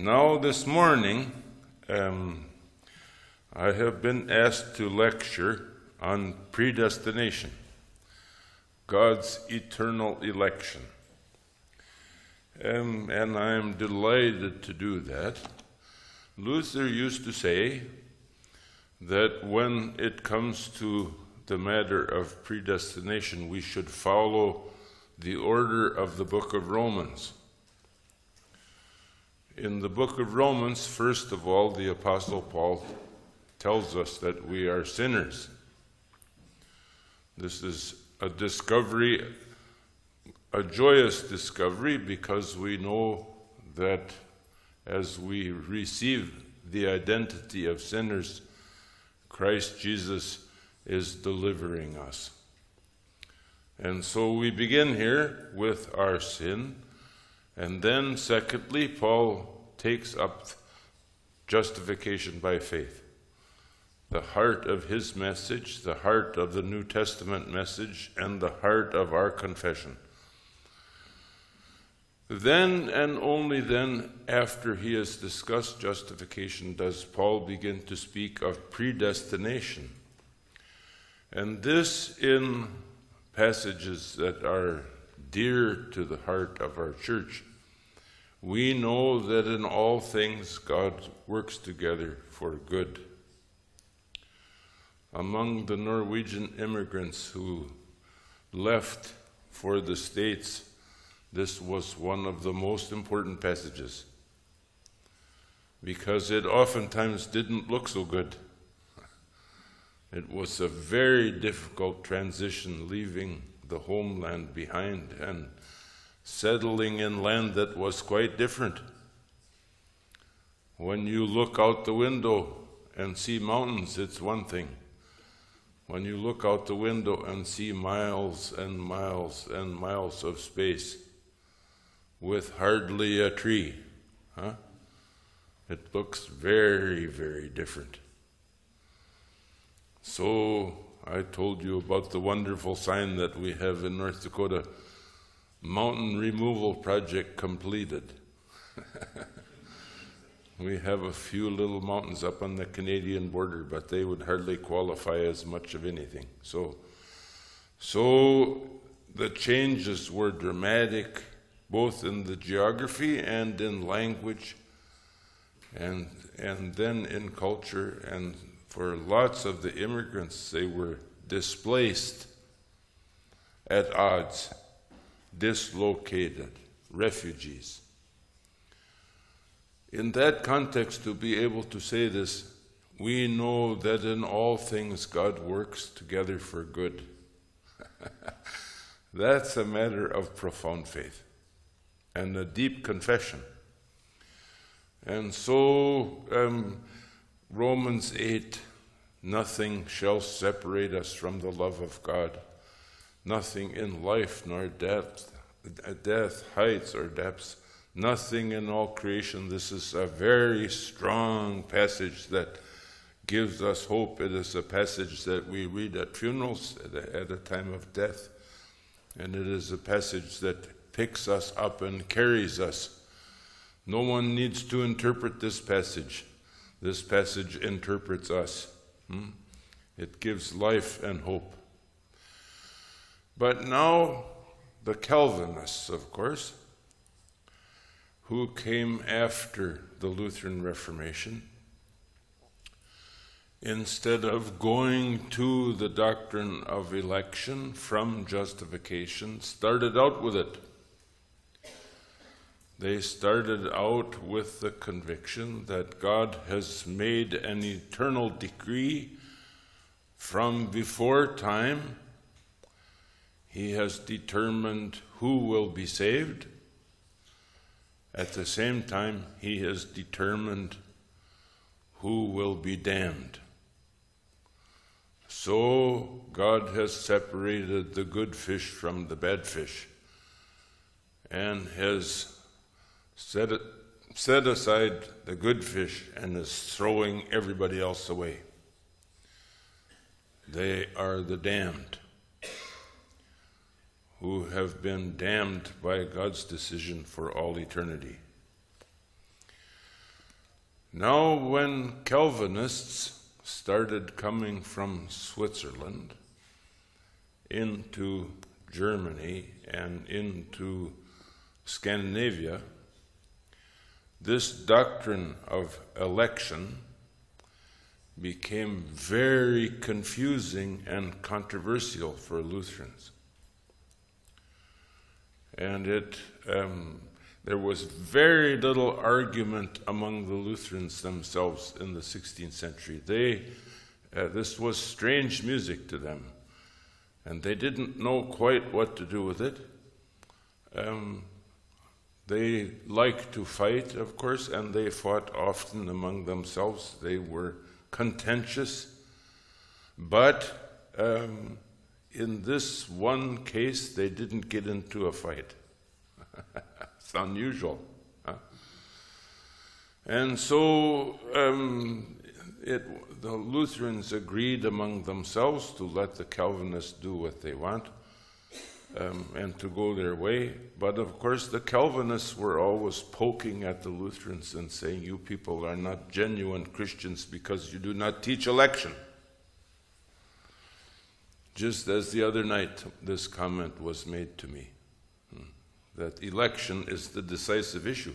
Now, this morning, um, I have been asked to lecture on predestination, God's eternal election. Um, and I am delighted to do that. Luther used to say that when it comes to the matter of predestination, we should follow the order of the book of Romans. In the book of Romans, first of all, the Apostle Paul tells us that we are sinners. This is a discovery, a joyous discovery, because we know that as we receive the identity of sinners, Christ Jesus is delivering us. And so we begin here with our sin. And then, secondly, Paul takes up justification by faith. The heart of his message, the heart of the New Testament message, and the heart of our confession. Then and only then, after he has discussed justification, does Paul begin to speak of predestination. And this in passages that are dear to the heart of our church. We know that in all things God works together for good. Among the Norwegian immigrants who left for the States, this was one of the most important passages because it oftentimes didn't look so good. It was a very difficult transition leaving the homeland behind and settling in land that was quite different. When you look out the window and see mountains, it's one thing. When you look out the window and see miles and miles and miles of space with hardly a tree, huh? It looks very, very different. So I told you about the wonderful sign that we have in North Dakota mountain removal project completed. we have a few little mountains up on the Canadian border, but they would hardly qualify as much of anything. So, so the changes were dramatic, both in the geography and in language, and and then in culture and for lots of the immigrants, they were displaced at odds, dislocated, refugees. In that context, to be able to say this, we know that in all things God works together for good. That's a matter of profound faith and a deep confession. And so, um, Romans 8 Nothing shall separate us from the love of God. Nothing in life nor death, death, heights or depths. Nothing in all creation. This is a very strong passage that gives us hope. It is a passage that we read at funerals at a, time of death. And it is a passage that picks us up and carries us. No one needs to interpret this passage. This passage interprets us. Hmm? It gives life and hope. But now, the Calvinists, of course, who came after the Lutheran Reformation, instead of going to the doctrine of election from justification, started out with it. They started out with the conviction that God has made an eternal decree from before time. He has determined who will be saved. At the same time, He has determined who will be damned. So, God has separated the good fish from the bad fish and has set, set aside the good fish and is throwing everybody else away. They are the damned who have been damned by God's decision for all eternity. Now, when Calvinists started coming from Switzerland into Germany and into Scandinavia, this doctrine of election became very confusing and controversial for Lutherans. And it, um, there was very little argument among the Lutherans themselves in the 16th century. They, uh, this was strange music to them, and they didn't know quite what to do with it. Um, they liked to fight, of course, and they fought often among themselves. They were contentious. But um, in this one case, they didn't get into a fight. it's unusual. And so um, it, the Lutherans agreed among themselves to let the Calvinists do what they want um, and to go their way. But of course, the Calvinists were always poking at the Lutherans and saying, You people are not genuine Christians because you do not teach election. Just as the other night, this comment was made to me hmm, that election is the decisive issue.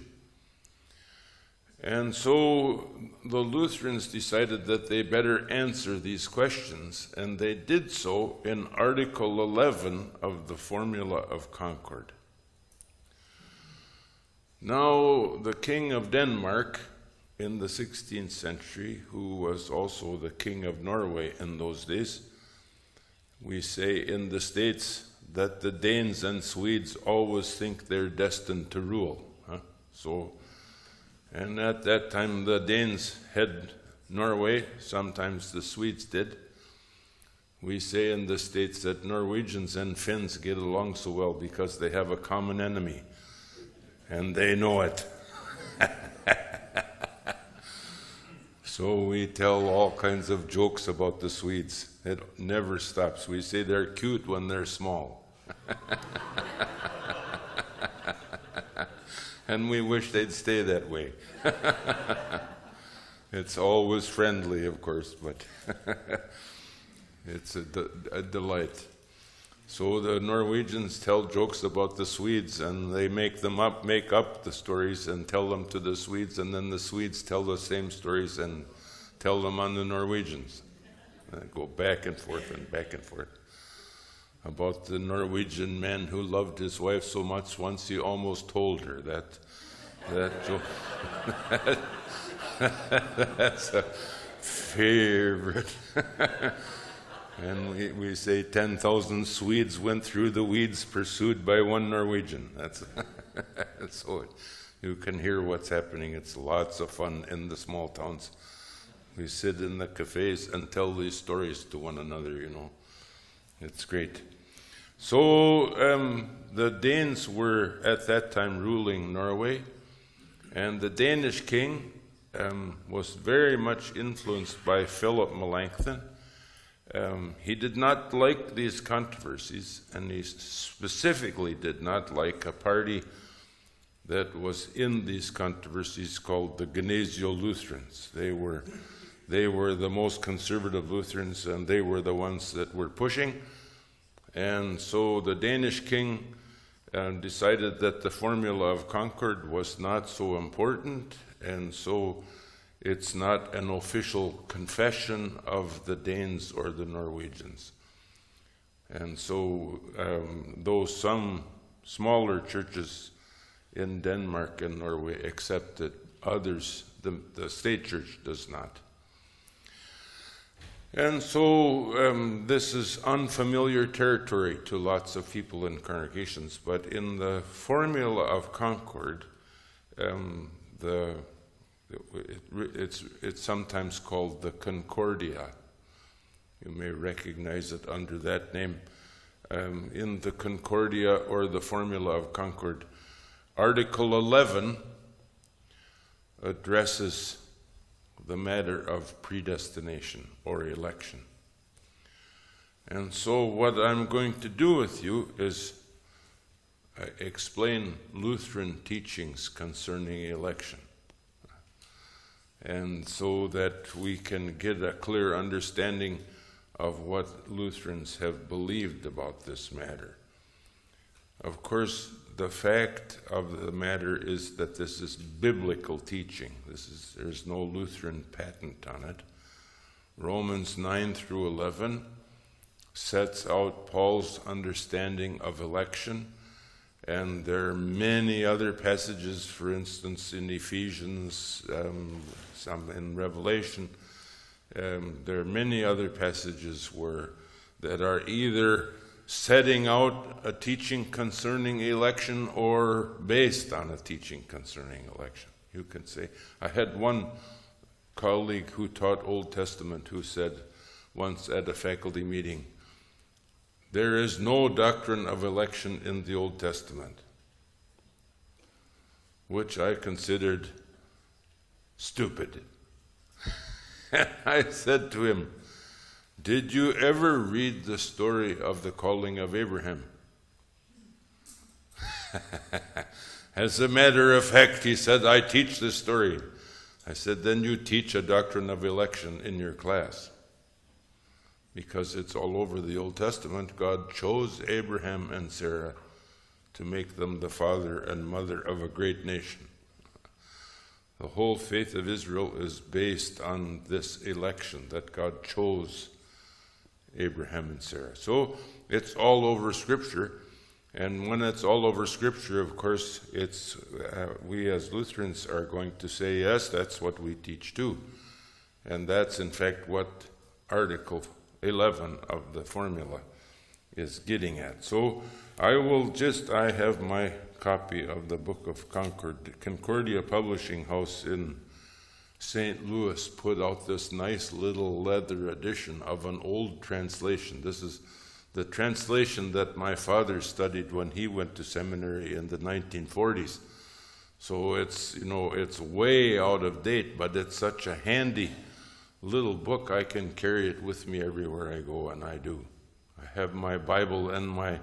And so the Lutherans decided that they better answer these questions, and they did so in Article 11 of the Formula of Concord. Now, the King of Denmark in the 16th century, who was also the King of Norway in those days, we say in the States that the Danes and Swedes always think they're destined to rule. Huh? So and at that time, the Danes had Norway, sometimes the Swedes did. We say in the States that Norwegians and Finns get along so well because they have a common enemy, and they know it. so we tell all kinds of jokes about the Swedes. It never stops. We say they're cute when they're small. and we wish they'd stay that way. it's always friendly, of course, but it's a, de- a, delight. So the Norwegians tell jokes about the Swedes, and they make them up, make up the stories, and tell them to the Swedes, and then the Swedes tell the same stories and tell them on the Norwegians. And go back and forth and back and forth about the Norwegian man who loved his wife so much once he almost told her that that. That's a favorite. and we, we say 10,000 Swedes went through the weeds pursued by one Norwegian. That's so you can hear what's happening. It's lots of fun in the small towns. We sit in the cafes and tell these stories to one another, you know. It's great. So um, the Danes were at that time ruling Norway. And the Danish king um, was very much influenced by Philip Melanchthon. Um, he did not like these controversies, and he specifically did not like a party that was in these controversies called the Gnesio Lutherans. They were, they were the most conservative Lutherans, and they were the ones that were pushing. And so the Danish king and decided that the formula of Concord was not so important, and so it's not an official confession of the Danes or the Norwegians. And so, um, though some smaller churches in Denmark and Norway accept it, others, the, the state church does not. And so um, this is unfamiliar territory to lots of people in congregations, but in the formula of Concord, um, the, it, it's, it's sometimes called the Concordia. You may recognize it under that name. Um, in the Concordia or the formula of Concord, Article 11 addresses the matter of predestination or election. And so, what I'm going to do with you is uh, explain Lutheran teachings concerning election. and so that we can get a clear understanding of what Lutherans have believed about this matter. Of course, the fact of the matter is that this is biblical teaching. This is, there's no Lutheran patent on it. Romans 9 through 11 sets out Paul's understanding of election, and there are many other passages, for instance, in Ephesians, um, some in Revelation. Um, there are many other passages where that are either setting out a teaching concerning election or based on a teaching concerning election. You can say, I had one colleague who taught Old Testament who said once at a faculty meeting, There is no doctrine of election in the Old Testament, which I considered stupid. I said to him, Did you ever read the story of the calling of Abraham? As a matter of fact, he said, I teach this story. I said, Then you teach a doctrine of election in your class. Because it's all over the Old Testament. God chose Abraham and Sarah to make them the father and mother of a great nation. The whole faith of Israel is based on this election that God chose Abraham and Sarah. So it's all over Scripture. And when it's all over Scripture, of course, it's uh, we as Lutherans are going to say, yes, that's what we teach too. And that's in fact what Article 11 of the formula is getting at. So I will just, I have my copy of the Book of Concord. Concordia Publishing House in St. Louis put out this nice little leather edition of an old translation. This is the translation that my father studied when he went to seminary in the 1940s. So it's, you know, it's way out of date, but it's such a handy little book. I can carry it with me everywhere I go, and I do. I have my Bible and my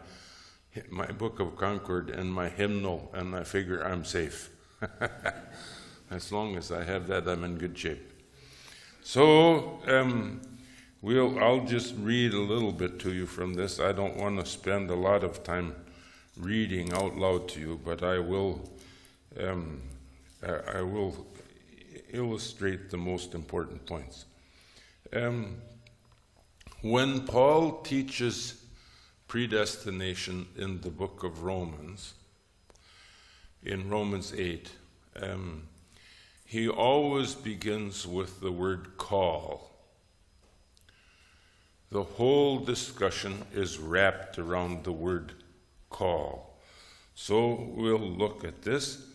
my Book of Concord and my hymnal, and I figure I'm safe. as long as I have that, I'm in good shape. So, um, we'll, I'll just read a little bit to you from this. I don't want to spend a lot of time reading out loud to you, but I will, um, I, will illustrate the most important points. Um, when Paul teaches predestination in the book of Romans, in Romans 8, um, he always begins with the word call. The whole discussion is wrapped around the word call. So we'll look at this.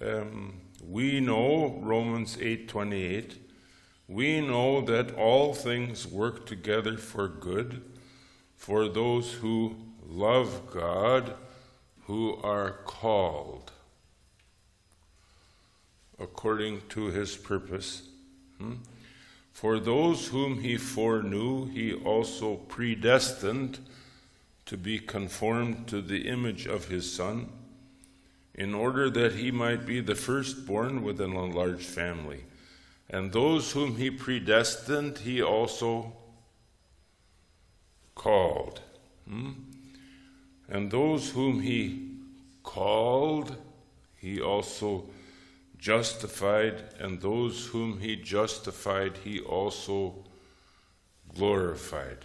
Um, we know Romans 8:28. We know that all things work together for good for those who love God, who are called according to his purpose. Hmm? For those whom he foreknew, he also predestined to be conformed to the image of his Son, in order that he might be the firstborn within a large family. And those whom he predestined, he also called. Hmm? And those whom he called, he also justified, and those whom he justified, he also glorified.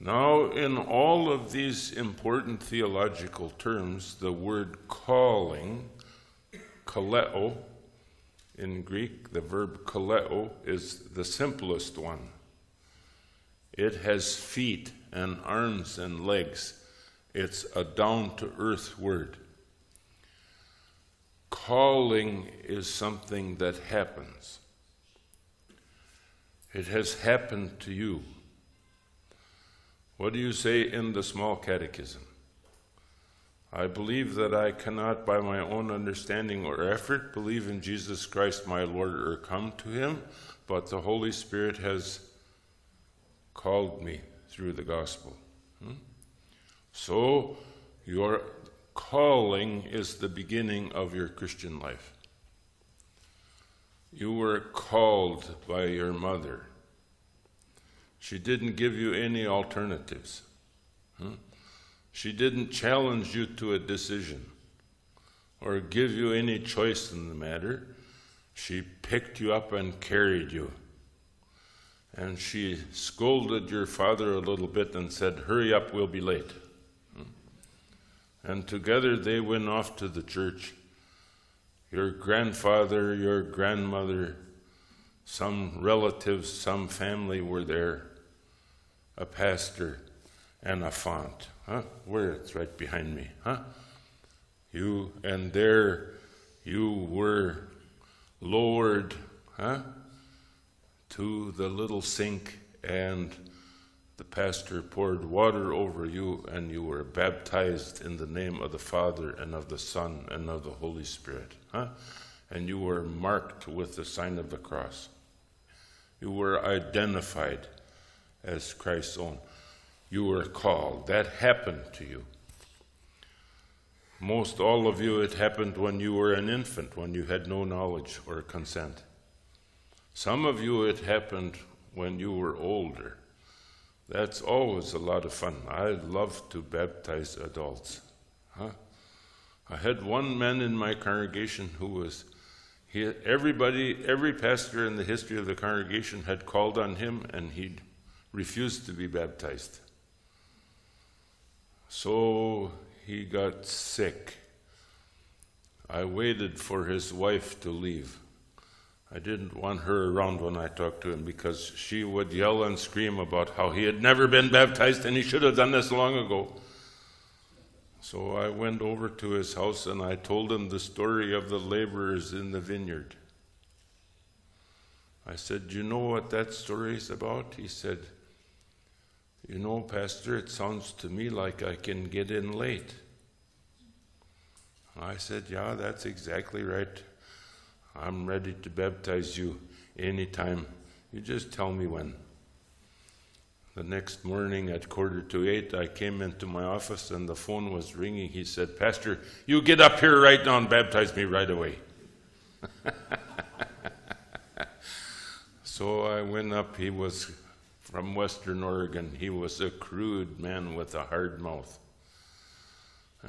Now, in all of these important theological terms, the word calling, kaleo, in Greek, the verb kaleo is the simplest one. It has feet and arms and legs. It's a down to earth word. Calling is something that happens. It has happened to you. What do you say in the small catechism? I believe that I cannot, by my own understanding or effort, believe in Jesus Christ my Lord or come to him, but the Holy Spirit has called me through the gospel. Hmm? So, your calling is the beginning of your Christian life. You were called by your mother. She didn't give you any alternatives. Hmm? She didn't challenge you to a decision or give you any choice in the matter. She picked you up and carried you. And she scolded your father a little bit and said, Hurry up, we'll be late. And together they went off to the church. Your grandfather, your grandmother, some relatives, some family were there, a pastor, and a font. Huh? Where? It's right behind me. Huh? You, and there you were lowered, huh? To the little sink, and the pastor poured water over you, and you were baptized in the name of the Father, and of the Son, and of the Holy Spirit. Huh? And you were marked with the sign of the cross. You were identified as Christ's own. You were called. That happened to you. Most all of you, it happened when you were an infant, when you had no knowledge or consent. Some of you, it happened when you were older. That's always a lot of fun. I love to baptize adults. Huh? I had one man in my congregation who was, he, everybody, every pastor in the history of the congregation had called on him and he refused to be baptized. So he got sick. I waited for his wife to leave. I didn't want her around when I talked to him because she would yell and scream about how he had never been baptized and he should have done this long ago. So I went over to his house and I told him the story of the laborers in the vineyard. I said, Do you know what that story is about? He said, you know, Pastor, it sounds to me like I can get in late. I said, Yeah, that's exactly right. I'm ready to baptize you anytime. You just tell me when. The next morning at quarter to eight, I came into my office and the phone was ringing. He said, Pastor, you get up here right now and baptize me right away. so I went up. He was from Western Oregon. He was a crude man with a hard mouth.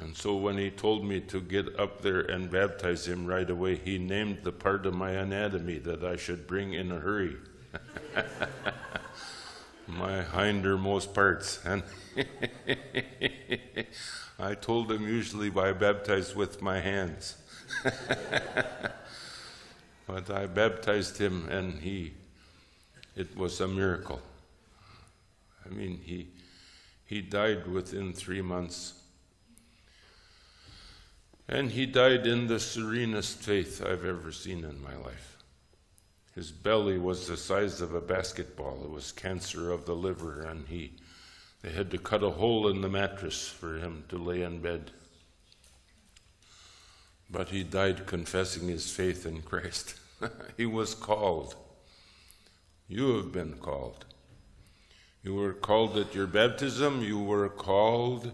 And so when he told me to get up there and baptize him right away, he named the part of my anatomy that I should bring in a hurry. my hindermost parts. And I told him usually I baptized with my hands. but I baptized him and he, it was a miracle. I mean, he, he died within three months. And he died in the serenest faith I've ever seen in my life. His belly was the size of a basketball. It was cancer of the liver, and he, they had to cut a hole in the mattress for him to lay in bed. But he died confessing his faith in Christ. he was called. You have been called. You were called at your baptism. You were called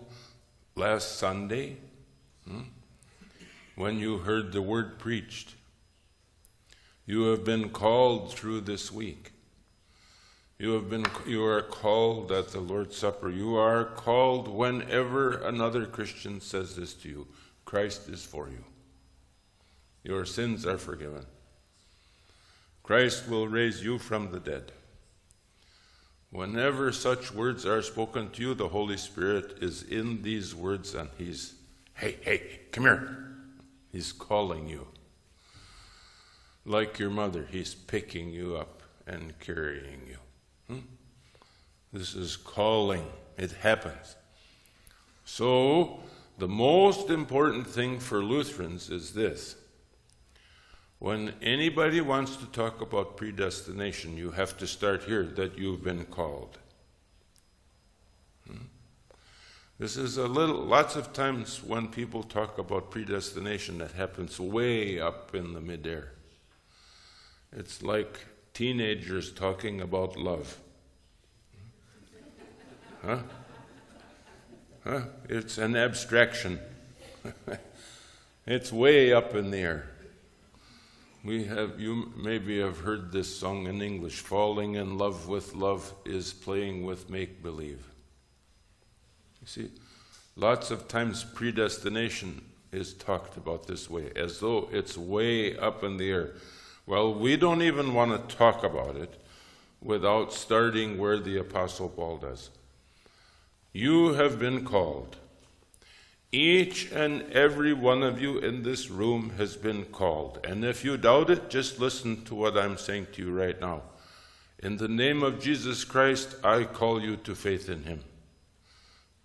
last Sunday hmm, when you heard the word preached. You have been called through this week. You have been you are called at the Lord's Supper. You are called whenever another Christian says this to you. Christ is for you. Your sins are forgiven. Christ will raise you from the dead. Whenever such words are spoken to you, the Holy Spirit is in these words and He's, hey, hey, come here. He's calling you. Like your mother, He's picking you up and carrying you. Hmm? This is calling. It happens. So, the most important thing for Lutherans is this when anybody wants to talk about predestination, you have to start here that you've been called. Hmm? This is a little, lots of times when people talk about predestination, that happens way up in the midair. It's like teenagers talking about love. Huh? Huh? It's an abstraction. it's way up in the air. we have you maybe have heard this song in English. Falling in love with love is playing with make believe. You see, lots of times predestination is talked about this way, as though it's way up in the air. Well, we don't even want to talk about it without starting where the Apostle Paul does. You have been called. Each and every one of you in this room has been called. And if you doubt it, just listen to what I'm saying to you right now. In the name of Jesus Christ, I call you to faith in him.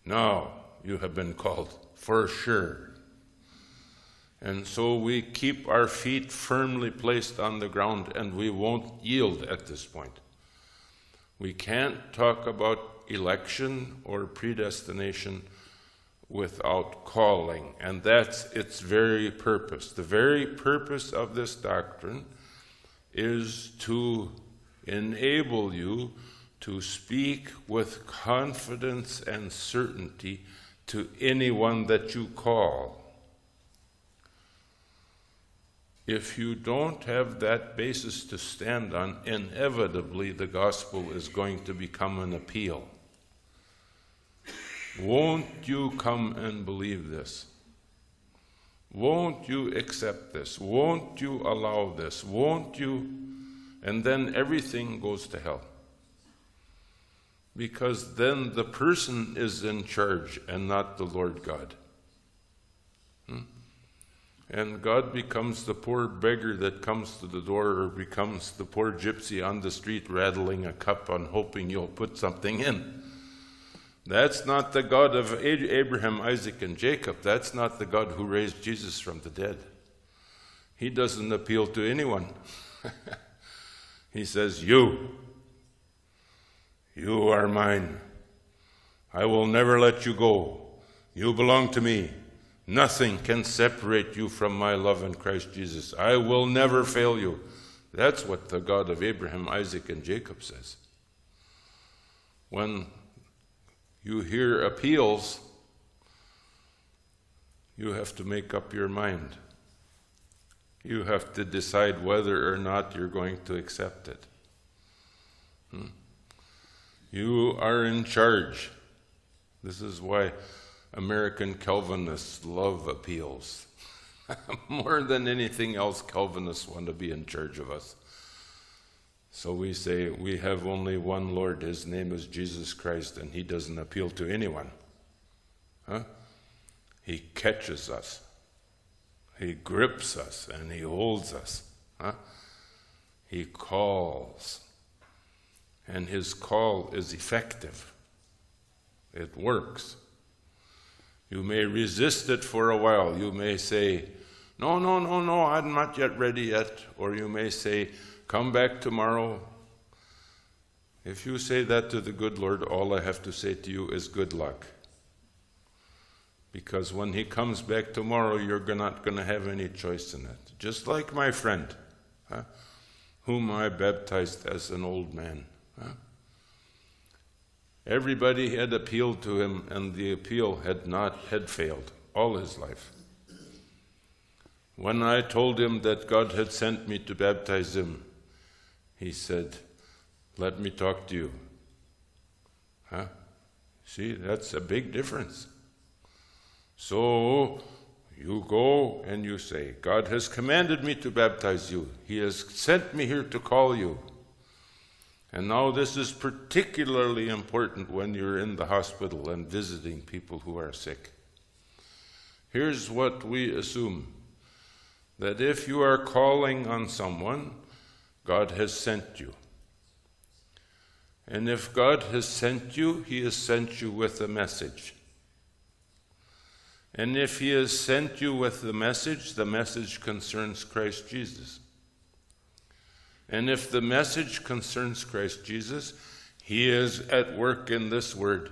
Now you have been called for sure. And so we keep our feet firmly placed on the ground and we won't yield at this point. We can't talk about election or predestination without calling, and that's its very purpose. The very purpose of this doctrine is to enable you to speak with confidence and certainty to anyone that you call. If you don't have that basis to stand on, inevitably the gospel is going to become an appeal. Won't you come and believe this? Won't you accept this? Won't you allow this? Won't you? And then everything goes to hell. Because then the person is in charge and not the Lord God. Hmm? And God becomes the poor beggar that comes to the door or becomes the poor gypsy on the street rattling a cup on hoping you'll put something in. That's not the God of Abraham, Isaac, and Jacob. That's not the God who raised Jesus from the dead. He doesn't appeal to anyone. he says, You, you are mine. I will never let you go. You belong to me. Nothing can separate you from my love in Christ Jesus. I will never fail you. That's what the God of Abraham, Isaac, and Jacob says. When you hear appeals, you have to make up your mind. You have to decide whether or not you're going to accept it. Hmm? You are in charge. This is why American Calvinists love appeals. More than anything else, Calvinists want to be in charge of us. So we say, we have only one Lord. His name is Jesus Christ, and he doesn't appeal to anyone. Huh? He catches us, he grips us, and he holds us. Huh? He calls, and his call is effective. It works. You may resist it for a while. You may say, No, no, no, no, I'm not yet ready yet. Or you may say, Come back tomorrow. If you say that to the good Lord, all I have to say to you is good luck. Because when he comes back tomorrow, you're not going to have any choice in it. Just like my friend, huh, whom I baptized as an old man. Everybody had appealed to him, and the appeal had not had failed all his life. When I told him that God had sent me to baptize him, he said, Let me talk to you. Huh? See, that's a big difference. So you go and you say, God has commanded me to baptize you. He has sent me here to call you. And now, this is particularly important when you're in the hospital and visiting people who are sick. Here's what we assume that if you are calling on someone, God has sent you. And if God has sent you, He has sent you with a message. And if He has sent you with the message, the message concerns Christ Jesus. And if the message concerns Christ Jesus, He is at work in this word.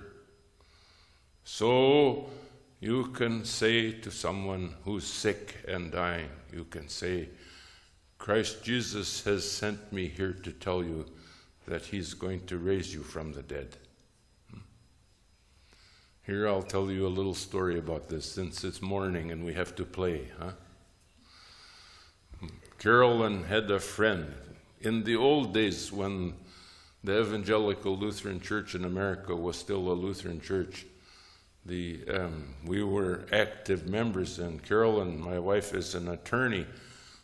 So you can say to someone who's sick and dying, you can say, Christ Jesus has sent me here to tell you that He's going to raise you from the dead. Hmm. Here I'll tell you a little story about this since it's morning and we have to play, huh? Carolyn had a friend. In the old days, when the Evangelical Lutheran Church in America was still a Lutheran church, the, um, we were active members, and Carolyn, my wife, is an attorney,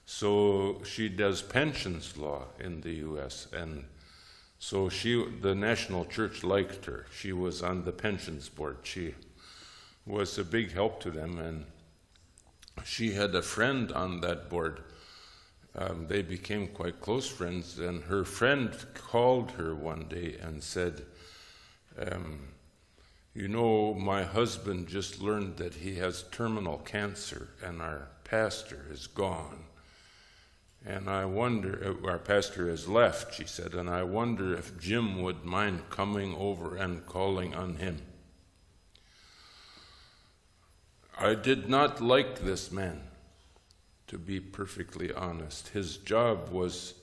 so she does pensions law in the U.S. and so she, the national church liked her. She was on the pensions board. She was a big help to them, and she had a friend on that board um, they became quite close friends. And her friend called her one day and said, um, You know, my husband just learned that he has terminal cancer, and our pastor is gone. And I wonder, uh, our pastor has left, she said, and I wonder if Jim would mind coming over and calling on him. I did not like this man to be perfectly honest. His job was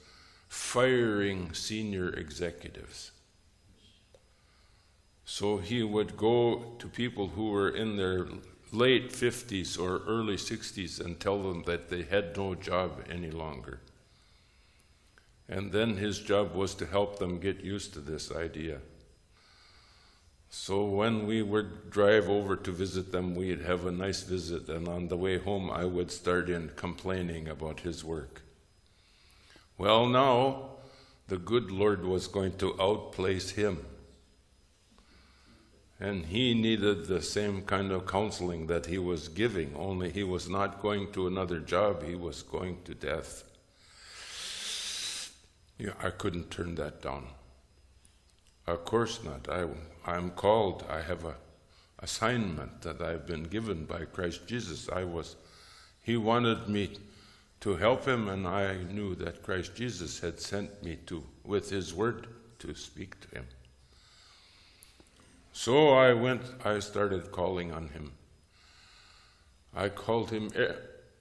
firing senior executives. So he would go to people who were in their late 50s or early 60s and tell them that they had no job any longer. And then his job was to help them get used to this idea. So when we would drive over to visit them, we'd have a nice visit, and on the way home, I would start in complaining about his work. Well, now, the good Lord was going to outplace him. And he needed the same kind of counseling that he was giving, only he was not going to another job, he was going to death. Yeah, I couldn't turn that down. Of course not. I, I'm called. I have a assignment that I've been given by Christ Jesus. I was, He wanted me to help Him, and I knew that Christ Jesus had sent me to, with His Word, to speak to Him. So I went. I started calling on Him. I called Him. Eh,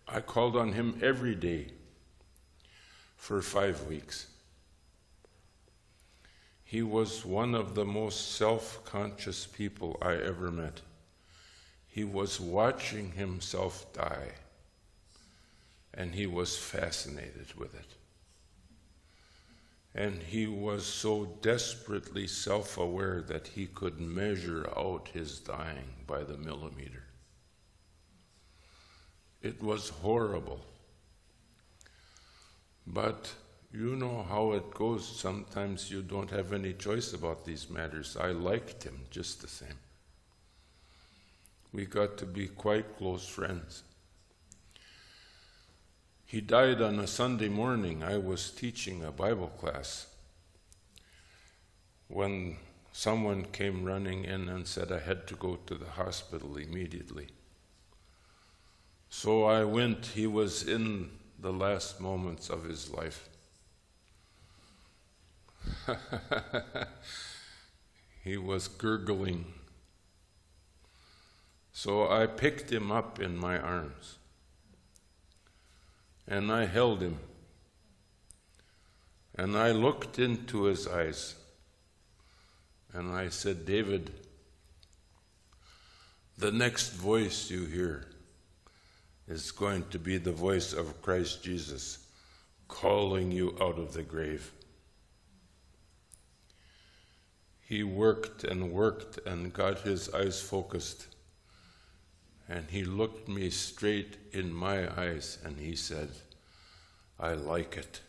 I called on Him every day for five weeks. He was one of the most self conscious people I ever met. He was watching himself die, and he was fascinated with it. And he was so desperately self aware that he could measure out his dying by the millimeter. It was horrible. But you know how it goes. Sometimes you don't have any choice about these matters. I liked him just the same. We got to be quite close friends. He died on a Sunday morning. I was teaching a Bible class when someone came running in and said I had to go to the hospital immediately. So I went. He was in the last moments of his life. he was gurgling. So I picked him up in my arms and I held him and I looked into his eyes and I said, David, the next voice you hear is going to be the voice of Christ Jesus calling you out of the grave. He worked and worked and got his eyes focused. And he looked me straight in my eyes and he said, I like it.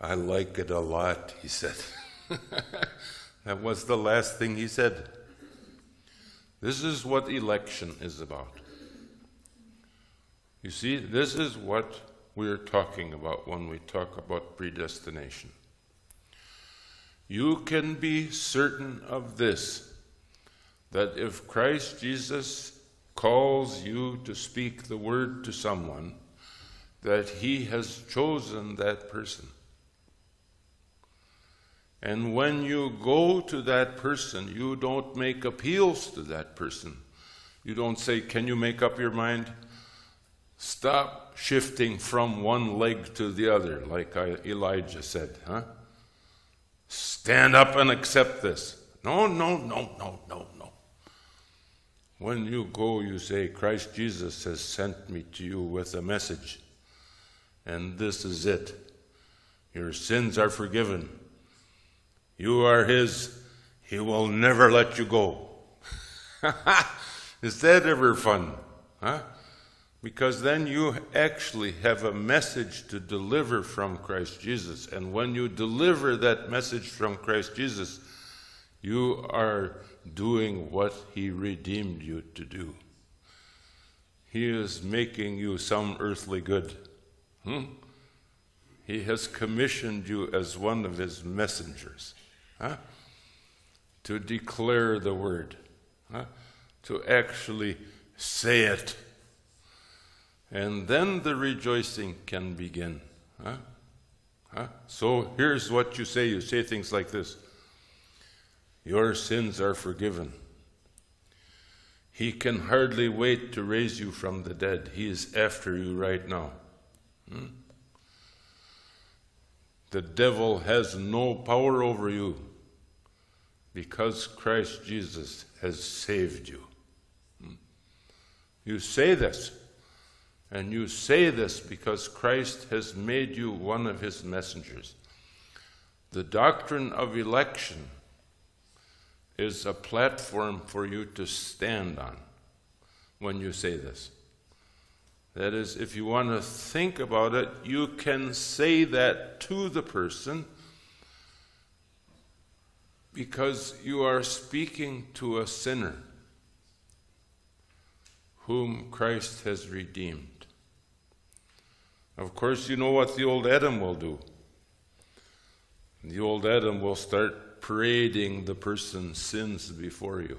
I like it a lot, he said. that was the last thing he said. This is what election is about. You see, this is what we're talking about when we talk about predestination. You can be certain of this that if Christ Jesus calls you to speak the word to someone, that he has chosen that person. And when you go to that person, you don't make appeals to that person. You don't say, Can you make up your mind? Stop shifting from one leg to the other, like Elijah said, huh? Stand up and accept this. No, no, no, no, no, no. When you go, you say, Christ Jesus has sent me to you with a message. And this is it. Your sins are forgiven. You are His. He will never let you go. is that ever fun? Huh? Because then you actually have a message to deliver from Christ Jesus. And when you deliver that message from Christ Jesus, you are doing what He redeemed you to do. He is making you some earthly good. Hmm? He has commissioned you as one of His messengers huh? to declare the word, huh? to actually say it. And then the rejoicing can begin. Huh? Huh? So here's what you say you say things like this Your sins are forgiven. He can hardly wait to raise you from the dead. He is after you right now. Hmm? The devil has no power over you because Christ Jesus has saved you. Hmm? You say this, and you say this because Christ has made you one of his messengers. The doctrine of election is a platform for you to stand on when you say this. That is, if you want to think about it, you can say that to the person because you are speaking to a sinner whom Christ has redeemed. Of course, you know what the old Adam will do. The old Adam will start parading the person's sins before you.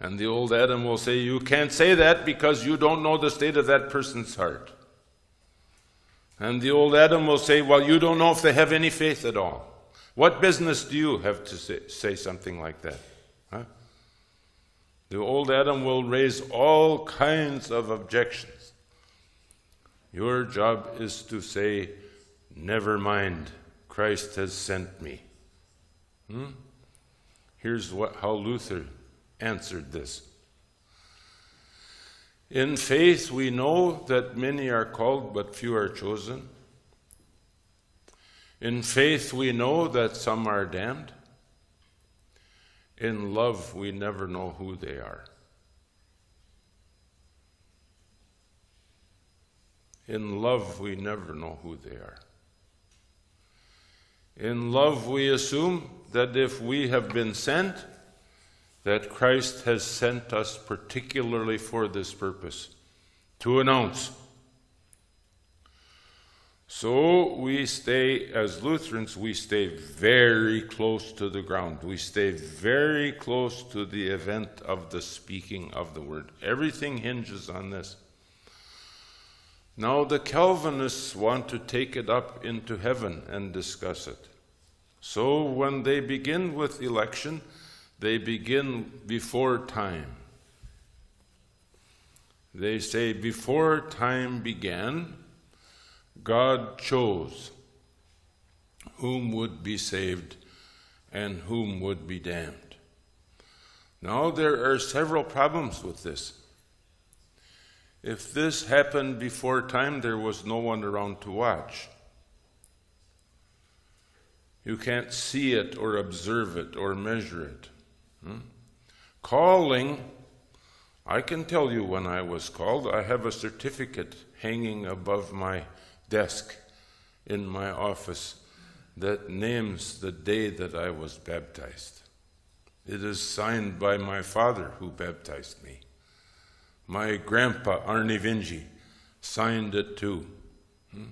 And the old Adam will say, You can't say that because you don't know the state of that person's heart. And the old Adam will say, Well, you don't know if they have any faith at all. What business do you have to say, say something like that? Huh? The old Adam will raise all kinds of objections. Your job is to say, Never mind, Christ has sent me. Hmm? Here's what, how Luther answered this. In faith, we know that many are called, but few are chosen. In faith, we know that some are damned. In love, we never know who they are. In love, we never know who they are. In love, we assume that if we have been sent, that Christ has sent us particularly for this purpose to announce. So we stay, as Lutherans, we stay very close to the ground. We stay very close to the event of the speaking of the word. Everything hinges on this. Now, the Calvinists want to take it up into heaven and discuss it. So, when they begin with election, they begin before time. They say, before time began, God chose whom would be saved and whom would be damned. Now, there are several problems with this. If this happened before time, there was no one around to watch. You can't see it or observe it or measure it. Hmm? Calling, I can tell you when I was called. I have a certificate hanging above my desk in my office that names the day that I was baptized. It is signed by my father who baptized me. My grandpa, Arnie Vinji, signed it too. Hmm?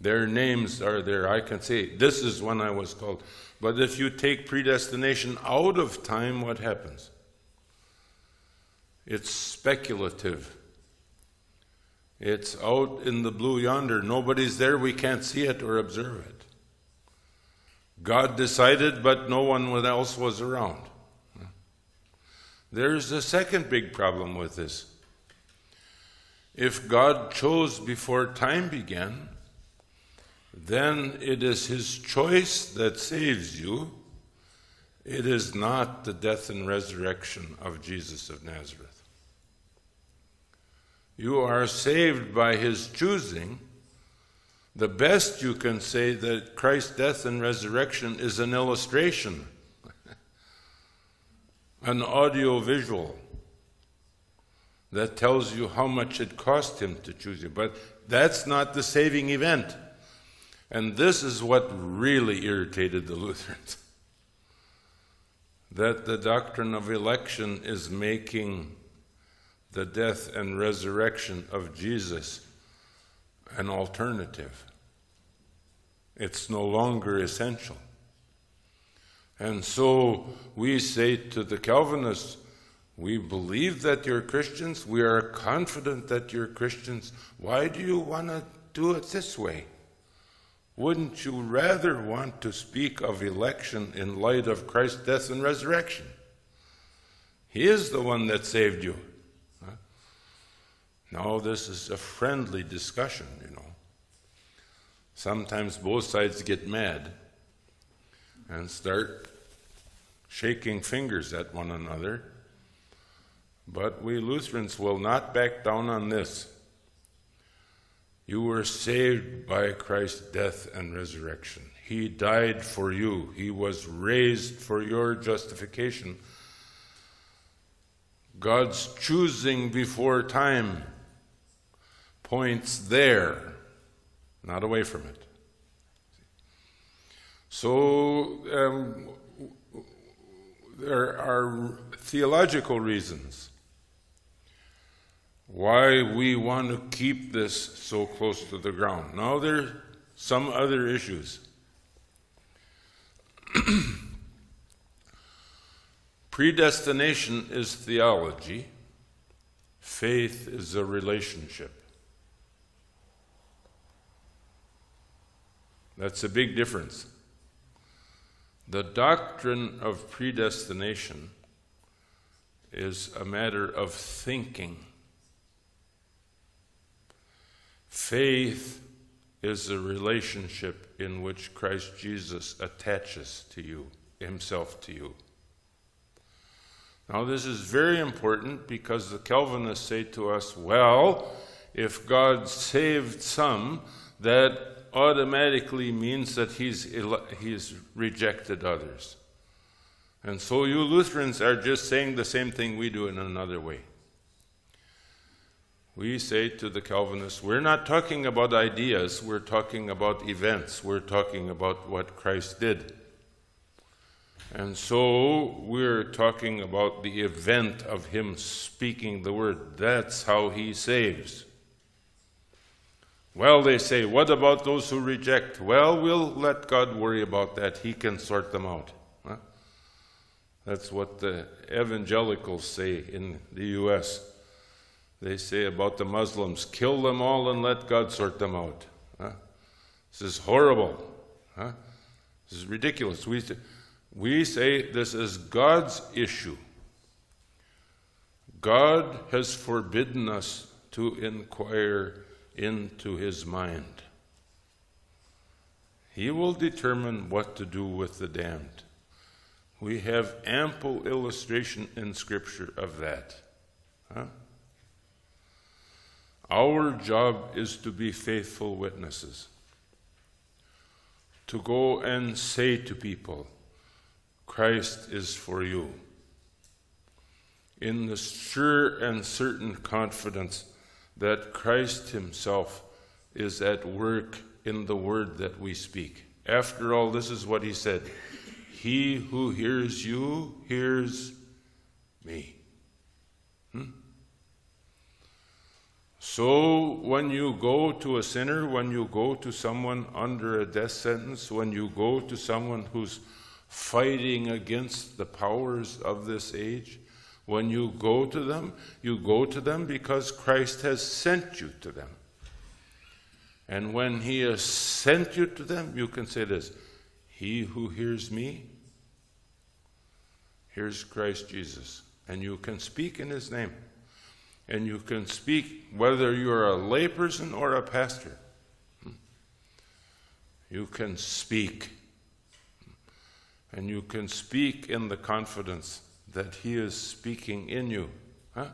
Their names are there. I can say, this is when I was called. But if you take predestination out of time, what happens? It's speculative. It's out in the blue yonder. Nobody's there. We can't see it or observe it. God decided, but no one else was around. There's a second big problem with this. If God chose before time began, then it is His choice that saves you. It is not the death and resurrection of Jesus of Nazareth. you are saved by his choosing, the best you can say that Christ's death and resurrection is an illustration, an audio visual that tells you how much it cost him to choose you. But that's not the saving event. And this is what really irritated the Lutherans that the doctrine of election is making the death and resurrection of Jesus an alternative. It's no longer essential. And so we say to the Calvinists, we believe that you're Christians. We are confident that you're Christians. Why do you want to do it this way? Wouldn't you rather want to speak of election in light of Christ's death and resurrection? He is the one that saved you. Huh? No, this is a friendly discussion, you know. Sometimes both sides get mad and start shaking fingers at one another. But we Lutherans will not back down on this. You were saved by Christ's death and resurrection. He died for you, He was raised for your justification. God's choosing before time points there, not away from it. So, um, there are theological reasons why we want to keep this so close to the ground. Now, there are some other issues. Predestination is theology, faith is a relationship. That's a big difference. The doctrine of predestination is a matter of thinking. Faith is a relationship in which Christ Jesus attaches to you, himself to you. Now, this is very important because the Calvinists say to us, well, if God saved some, that automatically means that he's, he's rejected others. And so you Lutherans are just saying the same thing we do in another way we say to the Calvinists, we're not talking about ideas, we're talking about events, we're talking about what Christ did. And so we're talking about the event of Him speaking the word. That's how He saves. Well, they say, what about those who reject? Well, we'll let God worry about that. He can sort them out. That's what the evangelicals say in the U.S they say about the Muslims kill them all and let God sort them out. Huh? This is horrible. Huh? This is ridiculous. We, we say this is God's issue. God has forbidden us to inquire into his mind. He will determine what to do with the damned. We have ample illustration in Scripture of that. Huh? Our job is to be faithful witnesses, to go and say to people, Christ is for you. In the sure and certain confidence that Christ Himself is at work in the word that we speak. After all, this is what He said He who hears you hears me. Hmm? So, when you go to a sinner, when you go to someone under a death sentence, when you go to someone who's fighting against the powers of this age, when you go to them, you go to them because Christ has sent you to them. And when He has sent you to them, you can say this He who hears me hears Christ Jesus. And you can speak in His name and you can speak whether you're a layperson or a pastor. You can speak. And you can speak in the confidence that He is speaking in you. Huh?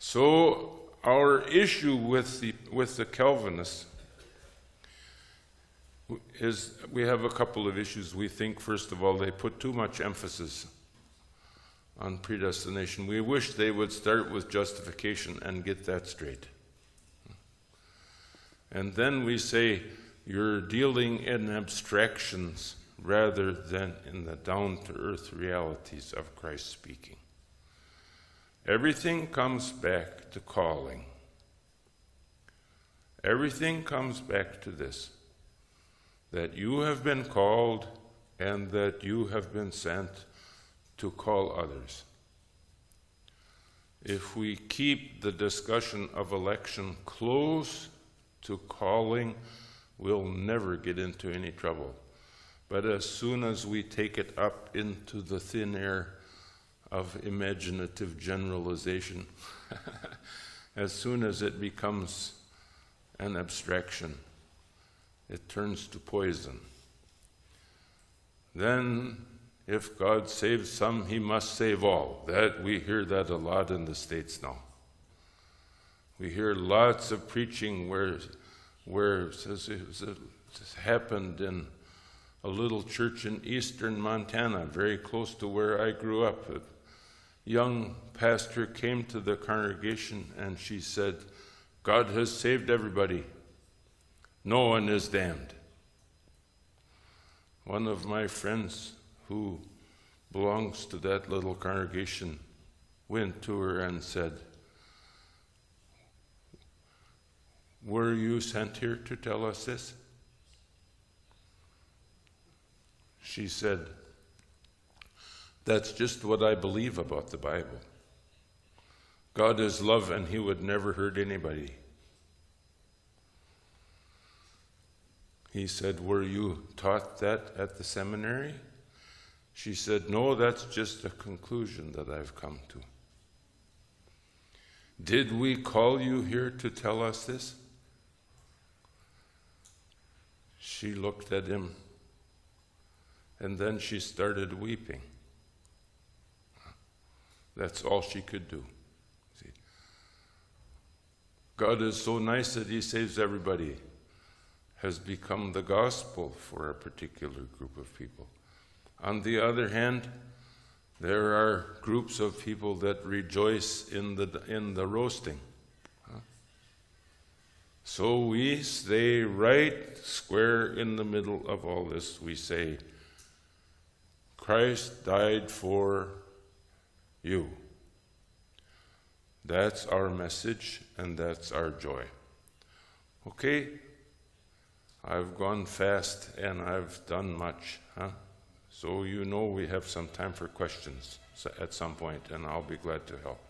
So our issue with the, with the Calvinists is we have a couple of issues. We think, first of all, they put too much emphasis on predestination. We wish they would start with justification and get that straight. And then we say you're dealing in abstractions rather than in the down to earth realities of Christ speaking. Everything comes back to calling. Everything comes back to this that you have been called and that you have been sent to call others. If we keep the discussion of election close to calling, we'll never get into any trouble. But as soon as we take it up into the thin air of imaginative generalization, as soon as it becomes an abstraction, it turns to poison. Then, if God saves some, he must save all. That we hear that a lot in the States now. We hear lots of preaching where, where it it happened in a little church in eastern Montana, very close to where I grew up. A young pastor came to the congregation and she said, God has saved everybody. No one is damned. One of my friends who belongs to that little congregation went to her and said, Were you sent here to tell us this? She said, That's just what I believe about the Bible. God is love and He would never hurt anybody. He said, Were you taught that at the seminary? She said, No, that's just a conclusion that I've come to. Did we call you here to tell us this? She looked at him and then she started weeping. That's all she could do. See? God is so nice that He saves everybody has become the gospel for a particular group of people. On the other hand, there are groups of people that rejoice in the, in the roasting. So we stay right square in the middle of all this. We say, Christ died for you. That's our message and that's our joy. Okay? I've gone fast and I've done much, huh? So you know we have some time for questions at some point, and I'll be glad to help.